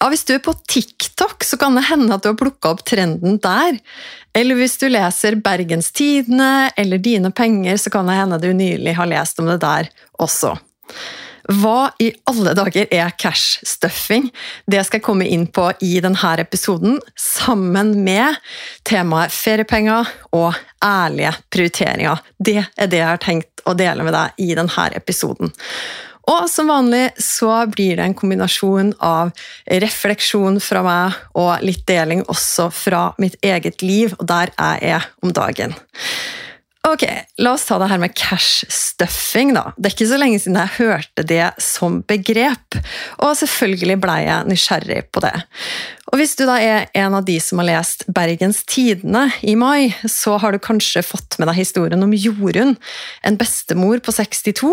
Ja, Hvis du er på TikTok, så kan det hende at du har plukka opp trenden der. Eller hvis du leser Bergens Tidende eller Dine penger, så kan det hende du nylig har lest om det der også. Hva i alle dager er cash-stuffing? Det skal jeg komme inn på i denne episoden, sammen med temaet feriepenger og ærlige prioriteringer. Det er det jeg har tenkt å dele med deg i denne episoden. Og som vanlig så blir det en kombinasjon av refleksjon fra meg og litt deling også fra mitt eget liv, og der jeg er om dagen. Ok, La oss ta det her med cash-stuffing. da. Det er ikke så lenge siden jeg hørte det som begrep, og selvfølgelig ble jeg nysgjerrig på det. Og Hvis du da er en av de som har lest Bergens Tidende i mai, så har du kanskje fått med deg historien om Jorunn, en bestemor på 62,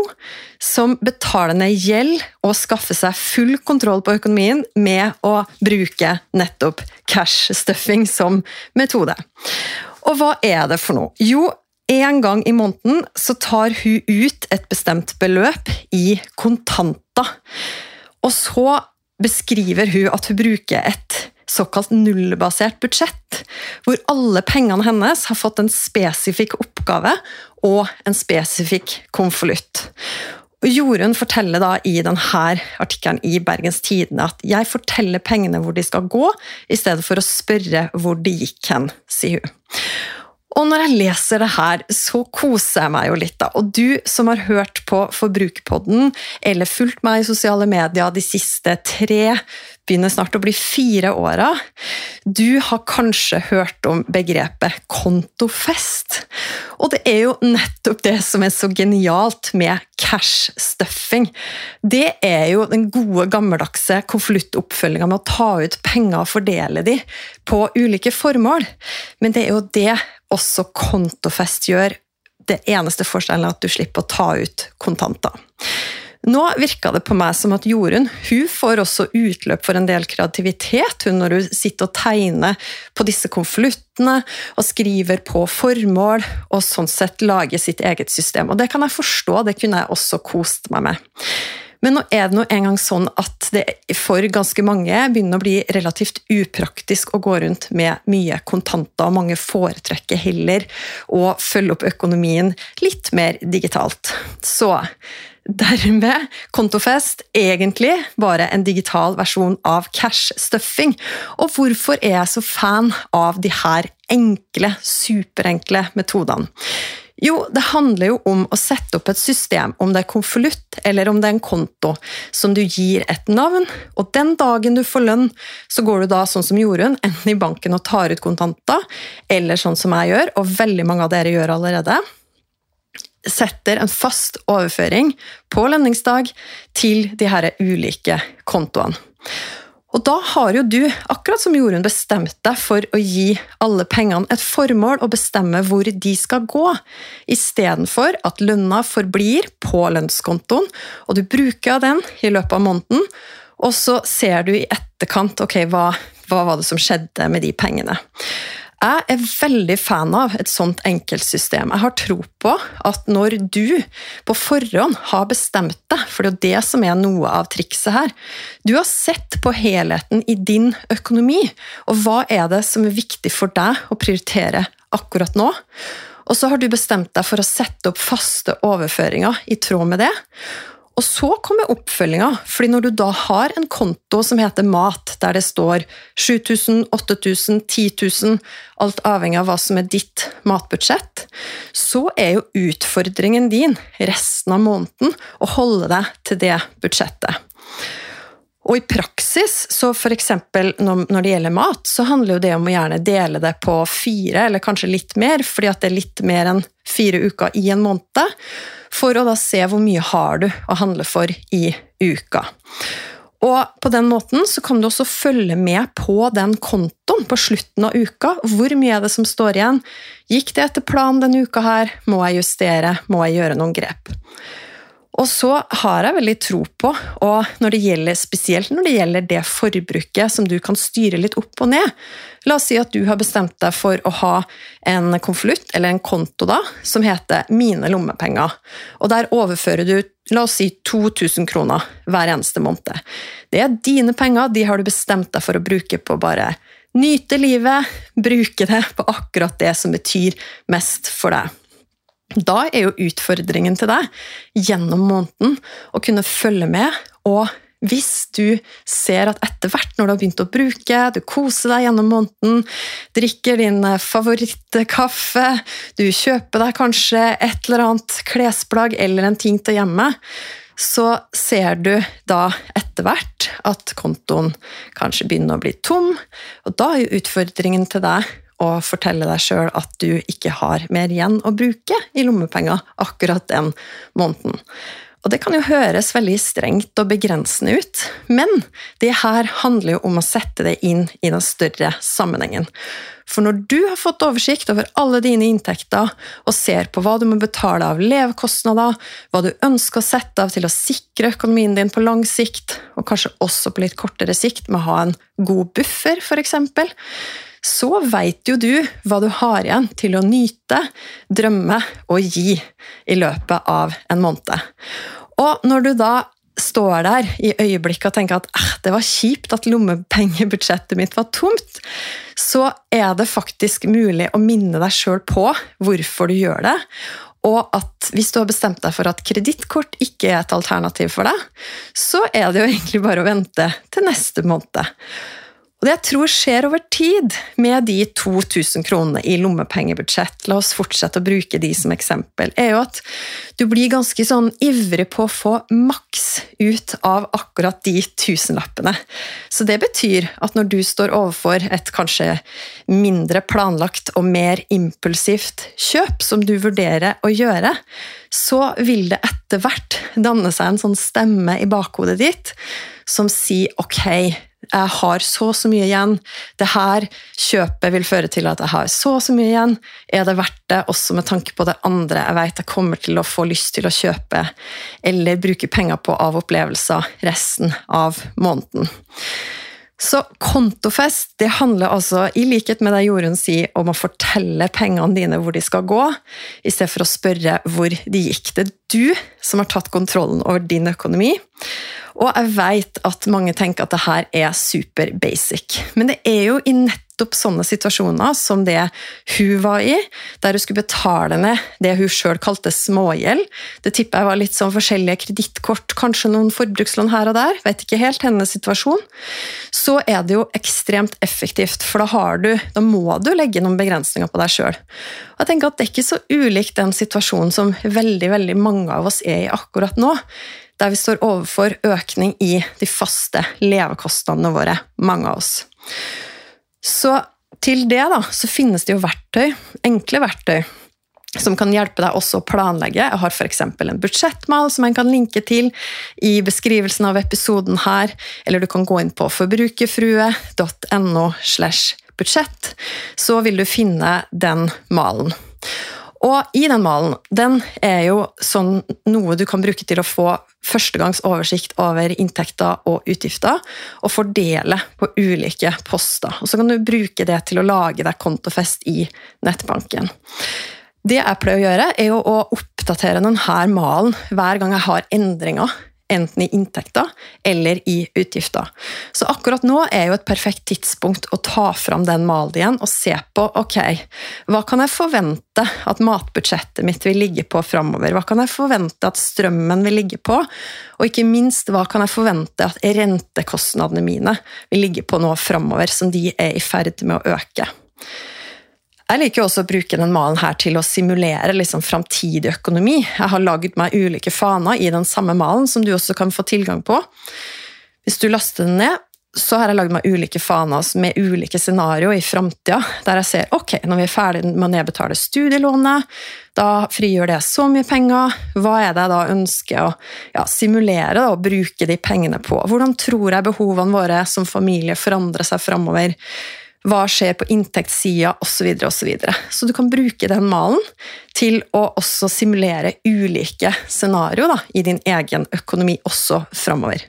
som betaler ned gjeld og skaffer seg full kontroll på økonomien med å bruke nettopp cash-stuffing som metode. Og hva er det for noe? Jo, en gang i måneden så tar hun ut et bestemt beløp i kontanter. Og så beskriver hun at hun bruker et såkalt nullbasert budsjett, hvor alle pengene hennes har fått en spesifikk oppgave og en spesifikk konvolutt. Jorunn forteller da i denne artikkelen i Bergens Tidende at jeg forteller pengene hvor de skal gå, i stedet for å spørre hvor de gikk hen, sier hun. Og når jeg leser det her, så koser jeg meg jo litt, da. Og du som har hørt på Forbrukerpodden, eller fulgt meg i sosiale medier de siste tre, begynner snart å bli fire åra, du har kanskje hørt om begrepet kontofest. Og det er jo nettopp det som er så genialt med cash-stuffing. Det er jo den gode, gammeldagse konvoluttoppfølginga med å ta ut penger og fordele de på ulike formål. Men det er jo det også kontofest gjør. Det eneste forskjellen er at du slipper å ta ut kontanter. Nå virka det på meg som at Jorunn hun får også utløp for en del kreativitet hun når hun sitter og tegner på disse konvoluttene og skriver på formål og sånn sett lager sitt eget system. Og Det kan jeg forstå, det kunne jeg også kost meg med. Men nå er det nå engang sånn at det for ganske mange begynner å bli relativt upraktisk å gå rundt med mye kontanter, og mange foretrekker heller å følge opp økonomien litt mer digitalt. Så Dermed kontofest egentlig bare en digital versjon av cash-stuffing. Og hvorfor er jeg så fan av de her enkle, superenkle metodene? Jo, det handler jo om å sette opp et system, om det er konvolutt eller om det er en konto, som du gir et navn, og den dagen du får lønn, så går du da sånn som Jorunn, enten i banken og tar ut kontanter, eller sånn som jeg gjør, og veldig mange av dere gjør allerede, setter en fast overføring på lønningsdag til de her ulike kontoene. Og da har jo du, akkurat som Jorunn, bestemt deg for å gi alle pengene et formål og bestemme hvor de skal gå, istedenfor at lønna forblir på lønnskontoen, og du bruker den i løpet av måneden, og så ser du i etterkant ok, hva, hva var det som skjedde med de pengene. Jeg er veldig fan av et sånt enkeltsystem. Jeg har tro på at når du på forhånd har bestemt deg, for det er jo det som er noe av trikset her Du har sett på helheten i din økonomi, og hva er det som er viktig for deg å prioritere akkurat nå? Og så har du bestemt deg for å sette opp faste overføringer i tråd med det. Og så kommer oppfølginga, fordi når du da har en konto som heter mat, der det står 7000, 8000, 10 000, alt avhengig av hva som er ditt matbudsjett, så er jo utfordringen din resten av måneden å holde deg til det budsjettet. Og i praksis, så f.eks. når det gjelder mat, så handler jo det om å gjerne dele det på fire, eller kanskje litt mer, fordi at det er litt mer enn fire uker i en måned, for å da se hvor mye har du å handle for i uka. Og på den måten så kan du også følge med på den kontoen på slutten av uka. Hvor mye er det som står igjen? Gikk det etter planen denne uka her? Må jeg justere? Må jeg gjøre noen grep? Og så har jeg veldig tro på, og når det gjelder, spesielt når det gjelder det forbruket som du kan styre litt opp og ned La oss si at du har bestemt deg for å ha en konvolutt, eller en konto, da, som heter Mine lommepenger. Og der overfører du la oss si 2000 kroner hver eneste måned. Det er dine penger, de har du bestemt deg for å bruke på bare nyte livet, bruke det på akkurat det som betyr mest for deg. Da er jo utfordringen til deg gjennom måneden å kunne følge med, og hvis du ser at etter hvert når du har begynt å bruke, du koser deg gjennom måneden, drikker din favorittkaffe, du kjøper deg kanskje et eller annet klesplagg eller en ting til hjemmet, så ser du da etter hvert at kontoen kanskje begynner å bli tom, og da er jo utfordringen til deg og fortelle deg sjøl at du ikke har mer igjen å bruke i lommepenger akkurat den måneden. Og Det kan jo høres veldig strengt og begrensende ut, men det her handler jo om å sette det inn i den større sammenhengen. For når du har fått oversikt over alle dine inntekter og ser på hva du må betale av levekostnader, hva du ønsker å sette av til å sikre økonomien din på lang sikt, og kanskje også på litt kortere sikt med å ha en god buffer, f.eks., så veit jo du hva du har igjen til å nyte, drømme og gi i løpet av en måned. Og når du da står der i øyeblikket og tenker at eh, det var kjipt at lommepengebudsjettet mitt var tomt, så er det faktisk mulig å minne deg sjøl på hvorfor du gjør det. Og at hvis du har bestemt deg for at kredittkort ikke er et alternativ for deg, så er det jo egentlig bare å vente til neste måned. Og det jeg tror skjer over tid med de 2000 kronene i lommepengebudsjett, la oss fortsette å bruke de som eksempel, er jo at du blir ganske sånn ivrig på å få maks ut av akkurat de tusenlappene. Så det betyr at når du står overfor et kanskje mindre planlagt og mer impulsivt kjøp som du vurderer å gjøre, så vil det etter hvert danne seg en sånn stemme i bakhodet ditt som sier ok, jeg har så og så mye igjen, det her kjøpet vil føre til at jeg har så og så mye igjen, er det verdt det, også med tanke på det andre jeg vet jeg kommer til å få lyst til å kjøpe eller bruke penger på av opplevelser resten av måneden. Så kontofest det handler altså, i likhet med det Jorunn sier, om å fortelle pengene dine hvor de skal gå, i stedet for å spørre hvor de gikk. Det er du som har tatt kontrollen over din økonomi. Og jeg vet at mange tenker at det her er super basic, men det er jo i nettopp sånne situasjoner som det hun var i, der hun skulle betale ned det hun sjøl kalte smågjeld. Det tipper jeg var litt sånn forskjellige kredittkort, kanskje noen forbrukslån her og der, vet ikke helt hennes situasjon. Så er det jo ekstremt effektivt, for da, har du, da må du legge noen begrensninger på deg sjøl. Jeg tenker at Det er ikke så ulikt den situasjonen som veldig, veldig mange av oss er i akkurat nå der vi står overfor økning i de faste levekostnadene våre, mange av oss. Så til det da, så finnes det jo verktøy, enkle verktøy, som kan hjelpe deg også å planlegge. Jeg har f.eks. en budsjettmal som jeg kan linke til i beskrivelsen av episoden her, eller du kan gå inn på forbrukerfrue.no slash budsjett, så vil du finne den malen. Og i den malen, den er jo sånn noe du kan bruke til å få førstegangs oversikt over inntekter og utgifter, og fordele på ulike poster. Og så kan du bruke det til å lage deg kontofest i nettbanken. Det jeg pleier å gjøre, er å oppdatere denne malen hver gang jeg har endringer enten i inntekter eller i utgifter. Så akkurat nå er jo et perfekt tidspunkt å ta fram den malen igjen og se på ok, hva kan jeg forvente at matbudsjettet mitt vil ligge på framover? Hva kan jeg forvente at strømmen vil ligge på? Og ikke minst, hva kan jeg forvente at rentekostnadene mine vil ligge på nå framover, som de er i ferd med å øke? Jeg liker også å bruke den malen her til å simulere liksom framtidig økonomi. Jeg har laget meg ulike faner i den samme malen, som du også kan få tilgang på. Hvis du laster den ned, så har jeg lagd meg ulike faner med ulike scenarioer i framtida, der jeg ser ok, når vi er ferdig med å nedbetale studielånet, da frigjør det så mye penger, hva er det jeg da ønsker å ja, simulere og bruke de pengene på? Hvordan tror jeg behovene våre som familie forandrer seg framover? Hva skjer på inntektssida, osv., og Så, videre. så du kan bruke den malen til å også simulere ulike scenarioer i din egen økonomi også framover.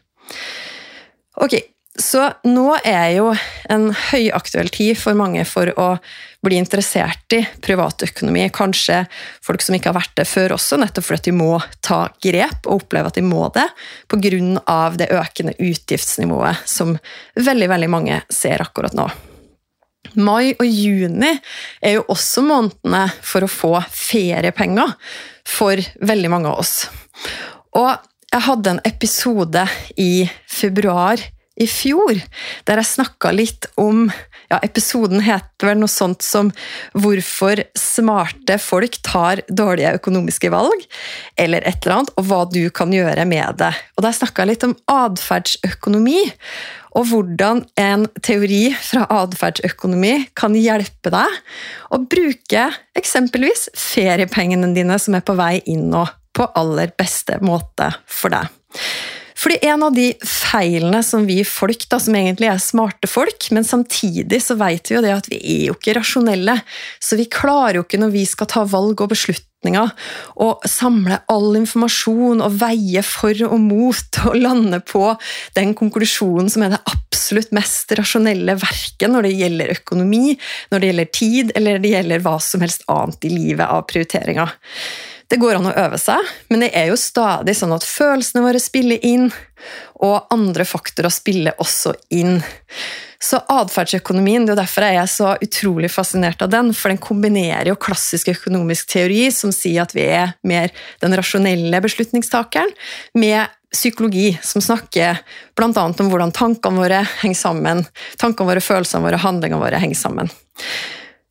Ok, så nå er jo en høyaktuell tid for mange for å bli interessert i privatøkonomi. Kanskje folk som ikke har vært det før også, nettopp fordi de må ta grep og oppleve at de må det pga. det økende utgiftsnivået som veldig, veldig mange ser akkurat nå. Mai og juni er jo også månedene for å få feriepenger for veldig mange av oss. Og jeg hadde en episode i februar i fjor, der jeg snakka litt om ja, Episoden heter vel noe sånt som 'Hvorfor smarte folk tar dårlige økonomiske valg', eller et eller annet, og hva du kan gjøre med det. Og Der snakka jeg litt om atferdsøkonomi, og hvordan en teori fra atferdsøkonomi kan hjelpe deg å bruke eksempelvis feriepengene dine som er på vei inn nå, på aller beste måte for deg. Fordi en av de feilene som vi folk, da, som egentlig er smarte folk, men samtidig så vet vi jo det at vi er jo ikke rasjonelle, så vi klarer jo ikke når vi skal ta valg og beslutninger, å samle all informasjon og veie for og mot og lande på den konklusjonen som er det absolutt mest rasjonelle verket når det gjelder økonomi, når det gjelder tid, eller det gjelder hva som helst annet i livet av prioriteringer. Det går an å øve seg, men det er jo stadig sånn at følelsene våre spiller inn, og andre faktorer spiller også inn. Så atferdsøkonomien, det er jo derfor jeg er så utrolig fascinert av den, for den kombinerer jo klassisk økonomisk teori, som sier at vi er mer den rasjonelle beslutningstakeren, med psykologi, som snakker bl.a. om hvordan tankene våre henger sammen, tankene våre, følelsene våre, handlingene våre henger sammen.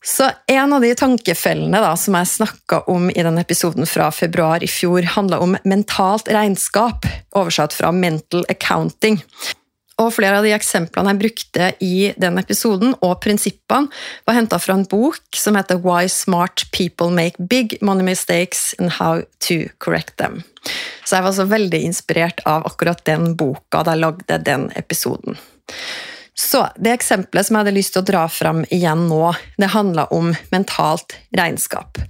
Så En av de tankefellene da, som jeg snakka om i den episoden fra februar i fjor, handla om mentalt regnskap, oversatt fra mental accounting. Og Flere av de eksemplene jeg brukte i den episoden, og prinsippene, var henta fra en bok som heter Why Smart People Make Big Money Mistakes and How to Correct Them. Så jeg var så veldig inspirert av akkurat den boka da jeg lagde den episoden. Så det eksempelet som jeg hadde lyst til å dra fram igjen nå, det handla om mentalt regnskap.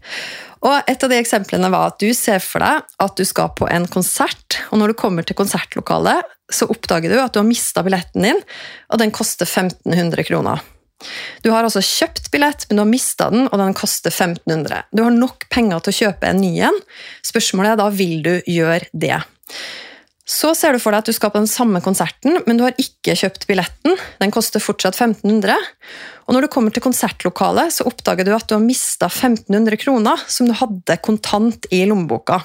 Og Et av de eksemplene var at du ser for deg at du skal på en konsert, og når du kommer til konsertlokalet, så oppdager du at du har mista billetten din, og den koster 1500 kroner. Du har altså kjøpt billett, men du har mista den, og den koster 1500. Du har nok penger til å kjøpe en ny en. Spørsmålet er da vil du gjøre det. Så ser du for deg at du skal på den samme konserten, men du har ikke kjøpt billetten. Den koster fortsatt 1500. Og når du kommer til konsertlokalet, så oppdager du at du har mista 1500 kroner som du hadde kontant i lommeboka.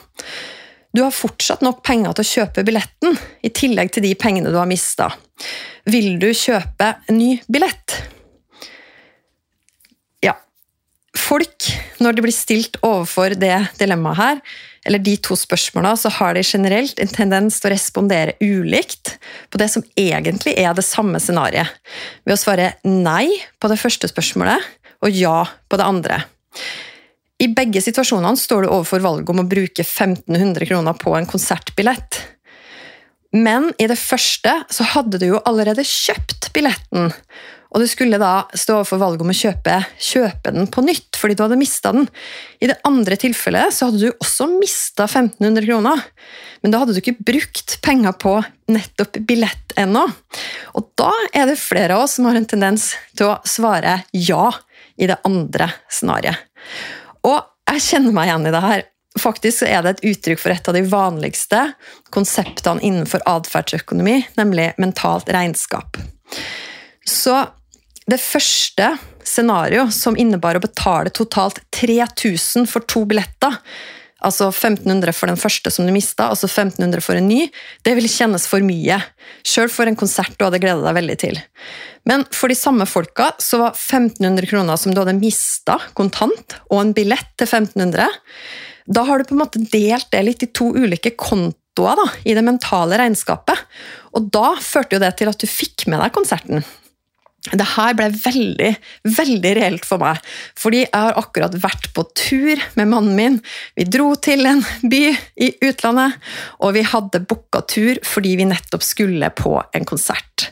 Du har fortsatt nok penger til å kjøpe billetten, i tillegg til de pengene du har mista. Vil du kjøpe en ny billett? Ja. Folk, når de blir stilt overfor det dilemmaet her, eller de to spørsmåla, så har de generelt en tendens til å respondere ulikt på det som egentlig er det samme scenarioet, ved å svare nei på det første spørsmålet og ja på det andre. I begge situasjonene står du overfor valget om å bruke 1500 kroner på en konsertbillett. Men i det første så hadde du jo allerede kjøpt billetten, og du skulle da stå overfor valget om å kjøpe, kjøpe, den på nytt fordi du hadde mista den. I det andre tilfellet så hadde du også mista 1500 kroner, men da hadde du ikke brukt penger på nettopp billett ennå. Og da er det flere av oss som har en tendens til å svare ja i det andre scenarioet. Og jeg kjenner meg igjen i det her. Faktisk er det et uttrykk for et av de vanligste konseptene innenfor atferdsøkonomi, nemlig mentalt regnskap. Så det første scenarioet, som innebar å betale totalt 3000 for to billetter, altså 1500 for den første som du mista, altså 1500 for en ny, det ville kjennes for mye. Sjøl for en konsert du hadde gleda deg veldig til. Men for de samme folka så var 1500 kroner som du hadde mista kontant, og en billett til 1500, da har du på en måte delt det litt i to ulike kontoer da, i det mentale regnskapet. Og da førte jo det til at du fikk med deg konserten. Det her ble veldig veldig reelt for meg, fordi jeg har akkurat vært på tur med mannen min. Vi dro til en by i utlandet, og vi hadde booka tur fordi vi nettopp skulle på en konsert.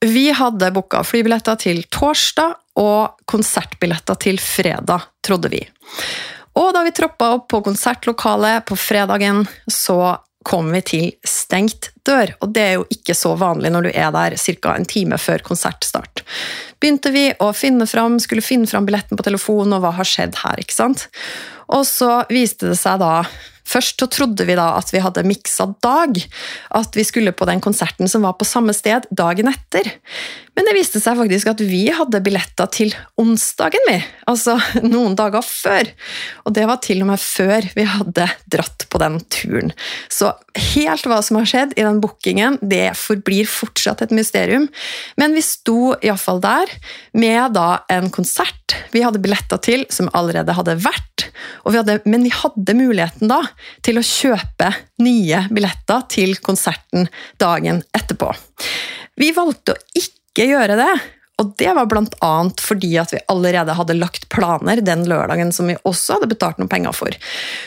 Vi hadde booka flybilletter til torsdag og konsertbilletter til fredag, trodde vi. Og da vi troppa opp på konsertlokalet på fredagen, så kom vi til stengt dør, og det er jo ikke så vanlig når du er der ca. en time før konsertstart. Begynte vi å finne fram, skulle finne fram billetten på telefonen, og hva har skjedd her, ikke sant? Og så viste det seg da Først så trodde vi da at vi hadde miksa dag, at vi skulle på den konserten som var på samme sted dagen etter. Men det viste seg faktisk at vi hadde billetter til onsdagen, vi. Altså noen dager før. Og det var til og med før vi hadde dratt på den turen. Så helt hva som har skjedd i den bookingen, det forblir fortsatt et mysterium. Men vi sto iallfall der med da en konsert vi hadde billetter til som allerede hadde vært. Vi hadde, men vi hadde muligheten da til å kjøpe nye billetter til konserten dagen etterpå. Vi valgte å ikke gjøre det. Og det var bl.a. fordi at vi allerede hadde lagt planer den lørdagen som vi også hadde betalt noen penger for.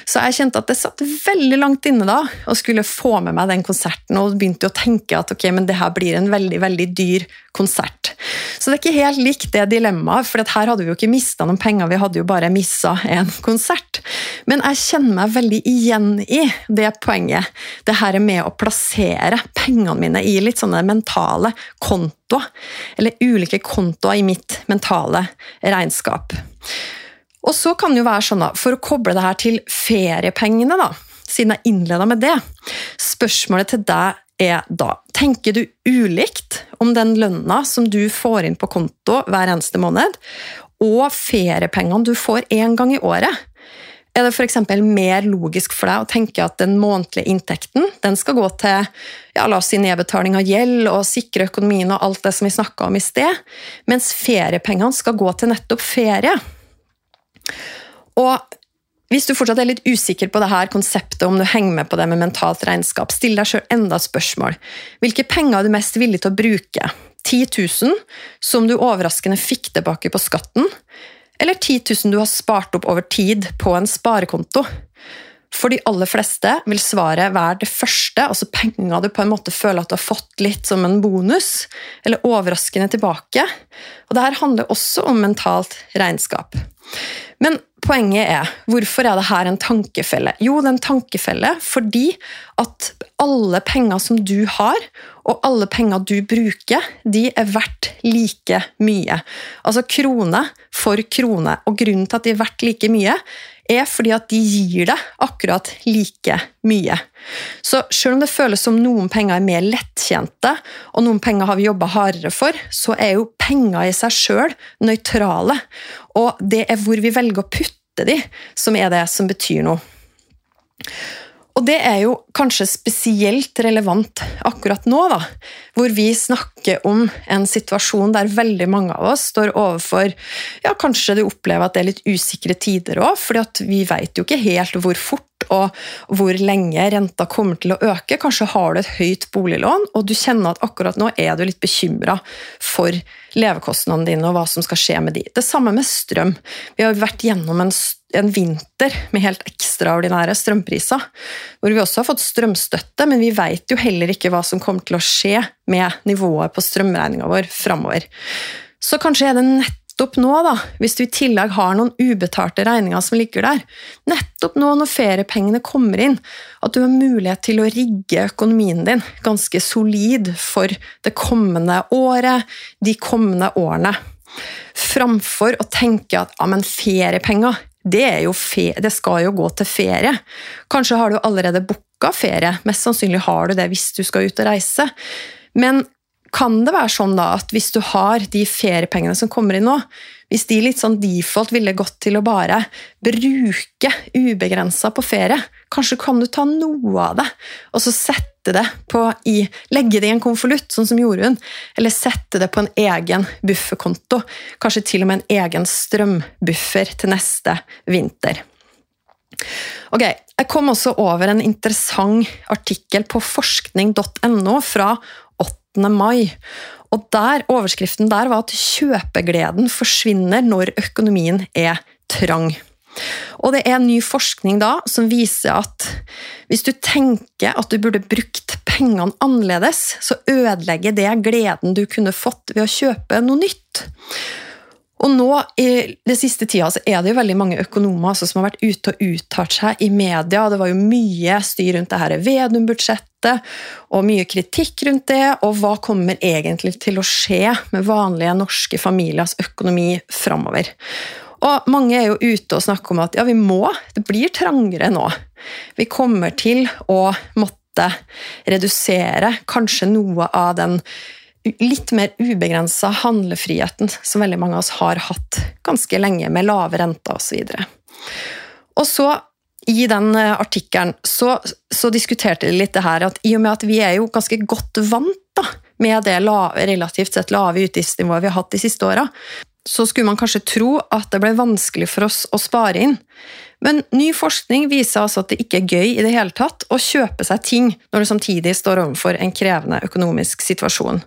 Så jeg kjente at det satt veldig langt inne da å skulle få med meg den konserten, og begynte å tenke at ok, men det her blir en veldig veldig dyr konsert. Så det er ikke helt likt det dilemmaet, for her hadde vi jo ikke mista noen penger, vi hadde jo bare missa en konsert. Men jeg kjenner meg veldig igjen i det poenget. Det her med å plassere pengene mine i litt sånne mentale kontoer, eller ulike kontoer i mitt mentale regnskap. Og så kan det jo være sånn, da, for å koble det her til feriepengene, da, siden jeg innleda med det Spørsmålet til deg er da Tenker du ulikt om den lønna som du får inn på konto hver eneste måned, og feriepengene du får én gang i året? Er det f.eks. mer logisk for deg å tenke at den månedlige inntekten den skal gå til ja, la oss si nedbetaling av gjeld og sikre økonomien og alt det som vi snakka om i sted, mens feriepengene skal gå til nettopp ferie? Og hvis du fortsatt er litt usikker på det her konseptet, om du henger med på det med mentalt regnskap, still deg sjøl enda et spørsmål. Hvilke penger er du mest villig til å bruke? 10 000, som du overraskende fikk tilbake på skatten? Eller 10 000 du har spart opp over tid på en sparekonto? For de aller fleste vil svaret være det første, altså penger du på en måte føler at du har fått litt som en bonus, eller overraskende tilbake. Og Dette handler også om mentalt regnskap. Men poenget er, hvorfor er dette en tankefelle? Jo, det er en tankefelle fordi at alle penger som du har, og alle penger du bruker, de er verdt like mye. Altså krone for krone. Og grunnen til at de er verdt like mye, er fordi at de gir deg akkurat like mye. Så selv om det føles som noen penger er mer lettjente, og noen penger har vi jobba hardere for, så er jo penger i seg sjøl nøytrale. Og det er hvor vi velger å putte de, som er det som betyr noe. Og det er jo kanskje spesielt relevant akkurat nå, da, hvor vi snakker om en situasjon der veldig mange av oss står overfor ja, Kanskje du opplever at det er litt usikre tider òg, for vi vet jo ikke helt hvor fort og hvor lenge renta kommer til å øke. Kanskje har du et høyt boliglån, og du kjenner at akkurat nå er du litt bekymra for levekostnadene dine og hva som skal skje med de. Det samme med strøm. Vi har vært gjennom en, en vinter med helt ekstraordinære strømpriser, hvor vi også har fått strømstøtte, men vi vet jo heller ikke hva som kommer til å skje med nivået på strømregninga vår framover. Så kanskje er det nett nettopp nå, da, hvis du i tillegg har noen ubetalte regninger som ligger der, nettopp nå når feriepengene kommer inn, at du har mulighet til å rigge økonomien din ganske solid for det kommende året, de kommende årene. Framfor å tenke at ja, men feriepenger, det, det skal jo gå til ferie. Kanskje har du allerede booka ferie, mest sannsynlig har du det hvis du skal ut og reise. Men kan det være sånn da at hvis du har de feriepengene som kommer inn nå, hvis de litt sånn default ville gått til å bare bruke ubegrensa på ferie, kanskje kan du ta noe av det og så sette det på i, legge det i en konvolutt, sånn som Jorunn, eller sette det på en egen bufferkonto, kanskje til og med en egen strømbuffer til neste vinter. Ok, Jeg kom også over en interessant artikkel på forskning.no fra 8. mai. Og der, Overskriften der var at kjøpegleden forsvinner når økonomien er trang. Og det er ny forskning da som viser at hvis du tenker at du burde brukt pengene annerledes, så ødelegger det gleden du kunne fått ved å kjøpe noe nytt. Og nå i det siste tida så er det jo veldig mange økonomer altså, som har vært ute og uttalt seg i media. Det var jo mye styr rundt det her Vedum-budsjettet og mye kritikk rundt det. Og hva kommer egentlig til å skje med vanlige norske familiers økonomi framover? Og mange er jo ute og snakker om at ja, vi må, det blir trangere nå. Vi kommer til å måtte redusere kanskje noe av den litt mer ubegrensa handlefriheten som veldig mange av oss har hatt ganske lenge, med lave renter osv. Og så, i den eh, artikkelen, så, så, diskuterte de litt det her at i og med at vi er jo ganske godt vant da, med det lave, relativt sett lave utgiftsnivået vi har hatt de siste åra, så skulle man kanskje tro at det ble vanskelig for oss å spare inn. Men ny forskning viser altså at det ikke er gøy i det hele tatt å kjøpe seg ting når du samtidig står overfor en krevende økonomisk situasjon.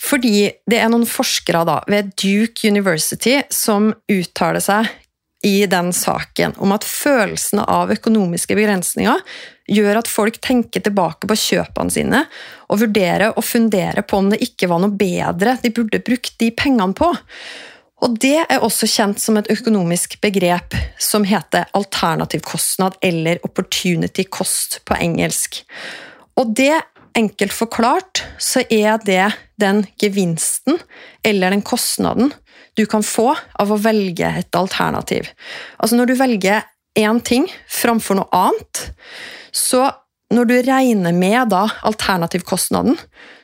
Fordi det er noen forskere da, ved Duke University som uttaler seg i den saken om at følelsen av økonomiske begrensninger gjør at folk tenker tilbake på kjøpene sine og vurderer og funderer på om det ikke var noe bedre de burde brukt de pengene på. Og Det er også kjent som et økonomisk begrep som heter alternativkostnad, eller opportunity cost på engelsk. Og det, enkelt forklart, så er det den gevinsten eller den kostnaden du kan få av å velge et alternativ. Altså Når du velger én ting framfor noe annet, så når du regner med da alternativkostnaden,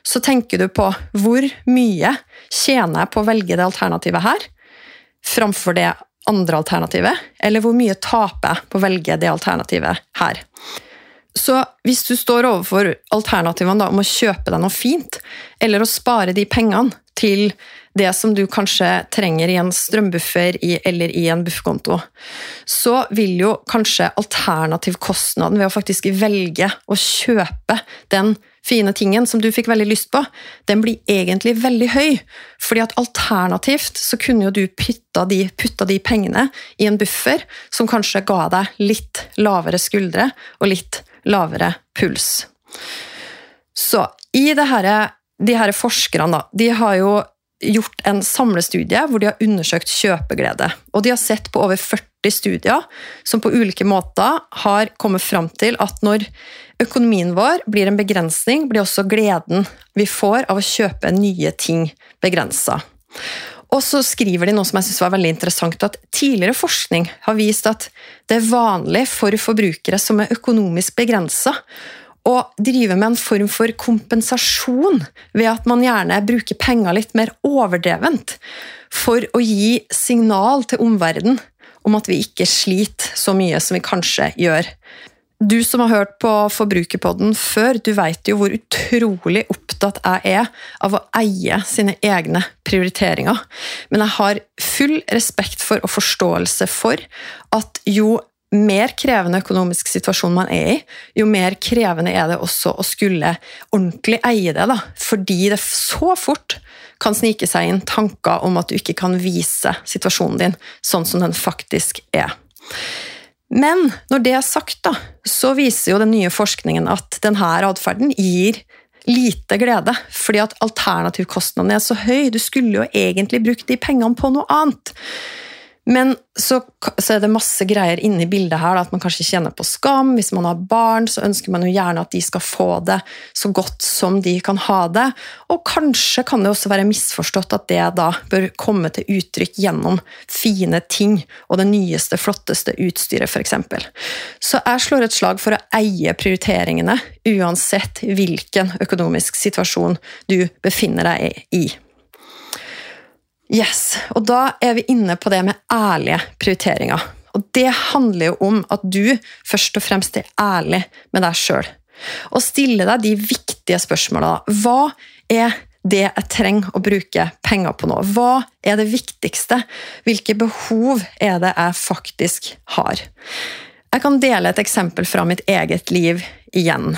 så tenker du på hvor mye tjener jeg på å velge det alternativet her, framfor det andre alternativet, eller hvor mye taper jeg på å velge det alternativet her. Så hvis du står overfor alternativene da, om å kjøpe deg noe fint, eller å spare de pengene til det som du kanskje trenger i en strømbuffer i, eller i en bufferkonto, så vil jo kanskje alternativkostnaden ved å faktisk velge å kjøpe den fine tingen som du fikk veldig lyst på, den blir egentlig veldig høy. Fordi at alternativt så kunne jo du putta de, putta de pengene i en buffer som kanskje ga deg litt lavere skuldre og litt lavere puls. Så i det her, de her forskerne, da, de har jo gjort en samlestudie hvor de har undersøkt kjøpeglede. Og de har sett på over 40 studier som på ulike måter har kommet fram til at når økonomien vår blir en begrensning, blir også gleden vi får av å kjøpe nye ting, begrensa. Og så skriver de noe som jeg synes var veldig interessant, at tidligere forskning har vist at det er vanlig for forbrukere som er økonomisk begrensa, å drive med en form for kompensasjon ved at man gjerne bruker penger litt mer overdrevent for å gi signal til omverdenen om at vi ikke sliter så mye som vi kanskje gjør. Du som har hørt på Forbrukerpodden før, du vet jo hvor utrolig opptatt jeg er av å eie sine egne prioriteringer. Men jeg har full respekt for og forståelse for at jo mer krevende økonomisk situasjon man er i, jo mer krevende er det også å skulle ordentlig eie det. Da. Fordi det så fort kan snike seg inn tanker om at du ikke kan vise situasjonen din sånn som den faktisk er. Men når det er sagt, da, så viser jo den nye forskningen at denne atferden gir lite glede, fordi at alternativkostnadene er så høy. Du skulle jo egentlig brukt de pengene på noe annet. Men så, så, er det masse greier inni bildet her, da, at man kanskje kjenner på skam. Hvis man har barn, så ønsker man jo gjerne at de skal få det så godt som de kan ha det. Og kanskje kan det også være misforstått at det da bør komme til uttrykk gjennom fine ting og det nyeste, flotteste utstyret, f.eks. Så jeg slår et slag for å eie prioriteringene, uansett hvilken økonomisk situasjon du befinner deg i. Yes, og Da er vi inne på det med ærlige prioriteringer. Og Det handler jo om at du først og fremst er ærlig med deg sjøl. Og stille deg de viktige spørsmåla. Hva er det jeg trenger å bruke penger på nå? Hva er det viktigste? Hvilke behov er det jeg faktisk har? Jeg kan dele et eksempel fra mitt eget liv igjen.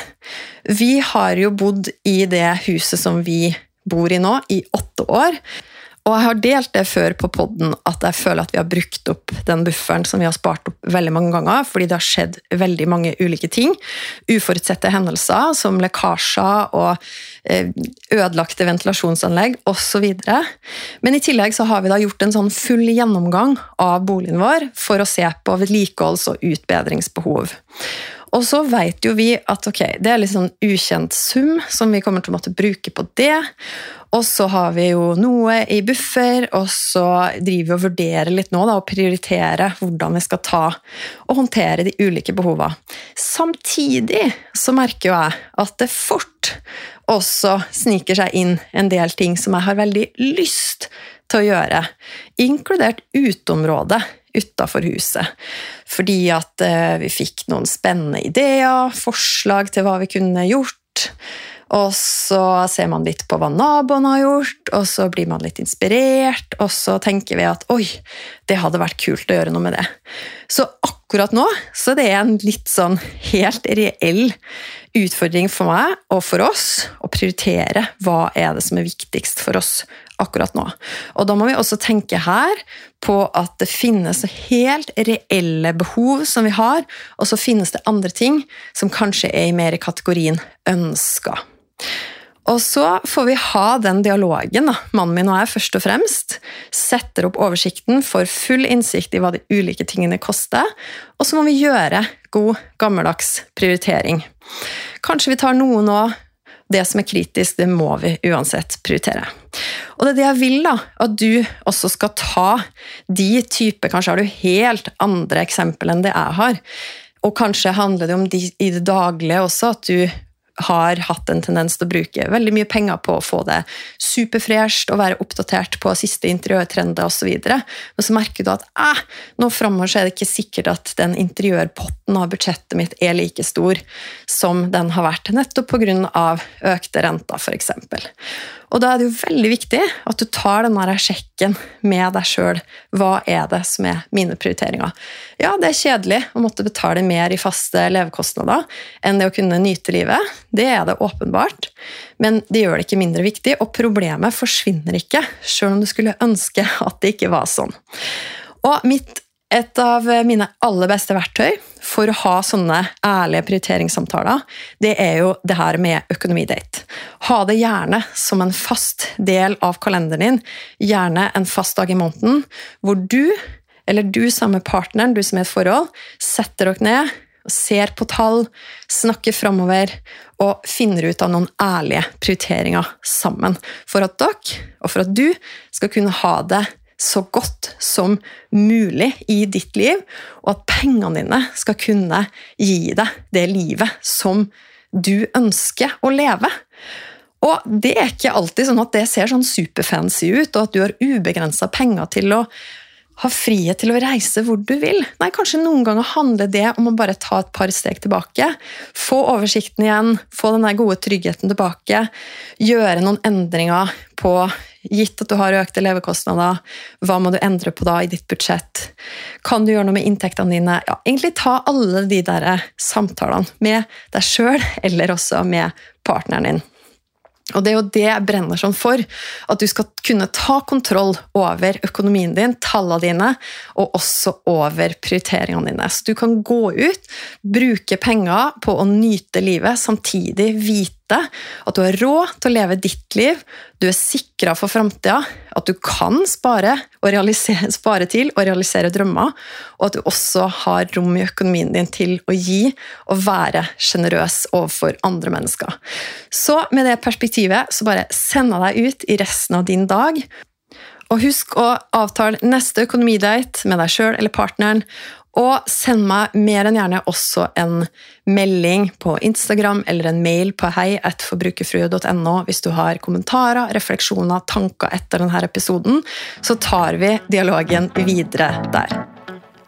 Vi har jo bodd i det huset som vi bor i nå, i åtte år. Og jeg har delt det før på poden at jeg føler at vi har brukt opp den bufferen som vi har spart opp veldig mange ganger, fordi det har skjedd veldig mange ulike ting. Uforutsette hendelser som lekkasjer og eh, ødelagte ventilasjonsanlegg osv. Men i tillegg så har vi da gjort en sånn full gjennomgang av boligen vår for å se på vedlikeholds- og utbedringsbehov. Og så vet jo vi at okay, det er litt sånn ukjent sum som vi kommer til å måtte bruke på det. Og så har vi jo noe i buffer, og så driver vi og vurderer litt nå da, og prioriterer hvordan vi skal ta og håndtere de ulike behovene. Samtidig så merker jo jeg at det fort også sniker seg inn en del ting som jeg har veldig lyst til å gjøre, inkludert uteområdet utafor huset. Fordi at eh, vi fikk noen spennende ideer, forslag til hva vi kunne gjort. Og så ser man litt på hva naboen har gjort, og så blir man litt inspirert, og så tenker vi at oi, det hadde vært kult å gjøre noe med det. Så akkurat nå så det er en litt sånn helt reell utfordring for meg og for oss å prioritere hva er det som er viktigst for oss akkurat nå. Og da må vi også tenke her på at det finnes helt reelle behov som vi har, og så finnes det andre ting som kanskje er mer i kategorien ønska. Og så får vi ha den dialogen, da, mannen min og jeg, først og fremst. Setter opp oversikten, får full innsikt i hva de ulike tingene koster. Og så må vi gjøre god, gammeldags prioritering. Kanskje vi tar noe nå. Det som er kritisk, det må vi uansett prioritere. Og det er det jeg vil, da, at du også skal ta de typer Kanskje har du helt andre eksempel enn det jeg har. Og kanskje handler det om de i det daglige også, at du har hatt en tendens til å bruke veldig mye penger på å få det superfresht og være oppdatert på siste interiørtrender osv. Men så merker du at eh, nå framover er det ikke sikkert at den interiørpotten av budsjettet mitt er like stor som den har vært, nettopp pga. økte renter, f.eks. Og da er det jo veldig viktig at du tar denne sjekken med deg sjøl. Hva er det som er mine prioriteringer? Ja, det er kjedelig å måtte betale mer i faste levekostnader enn det å kunne nyte livet. Det er det åpenbart. Men det gjør det ikke mindre viktig, og problemet forsvinner ikke, sjøl om du skulle ønske at det ikke var sånn. Og mitt et av mine aller beste verktøy for å ha sånne ærlige prioriteringssamtaler, det er jo det her med økonomidate. Ha det gjerne som en fast del av kalenderen din, gjerne en fast dag i måneden, hvor du, eller du sammen med partneren, du som er i et forhold, setter dere ned, ser på tall, snakker framover og finner ut av noen ærlige prioriteringer sammen. For at dere, og for at du, skal kunne ha det så godt som mulig i ditt liv, og at pengene dine skal kunne gi deg det livet som du ønsker å leve. Og det er ikke alltid sånn at det ser sånn superfancy ut, og at du har ubegrensa penger til å ha frihet til å reise hvor du vil. Nei, kanskje noen ganger handler det om å bare ta et par steg tilbake. Få oversikten igjen, få den der gode tryggheten tilbake. Gjøre noen endringer på Gitt at du har økte levekostnader, hva må du endre på da i ditt budsjett? Kan du gjøre noe med inntektene dine? Ja, egentlig ta alle de der samtalene med deg sjøl, eller også med partneren din. Og Det er jo det jeg brenner sånn for. At du skal kunne ta kontroll over økonomien din, tallene dine, og også over prioriteringene dine. Så du kan gå ut, bruke penger på å nyte livet, samtidig vite at du har råd til å leve ditt liv, du er sikra for framtida, at du kan spare, spare, til og realisere drømmer, og at du også har rom i økonomien din til å gi og være sjenerøs overfor andre mennesker. Så med det perspektivet så bare sender jeg deg ut i resten av din dag. Og husk å avtale neste økonomidate med deg sjøl eller partneren, og send meg mer enn gjerne også en melding på Instagram eller en mail på heietforbrukerfrue.no hvis du har kommentarer, refleksjoner, tanker etter denne episoden. Så tar vi dialogen videre der.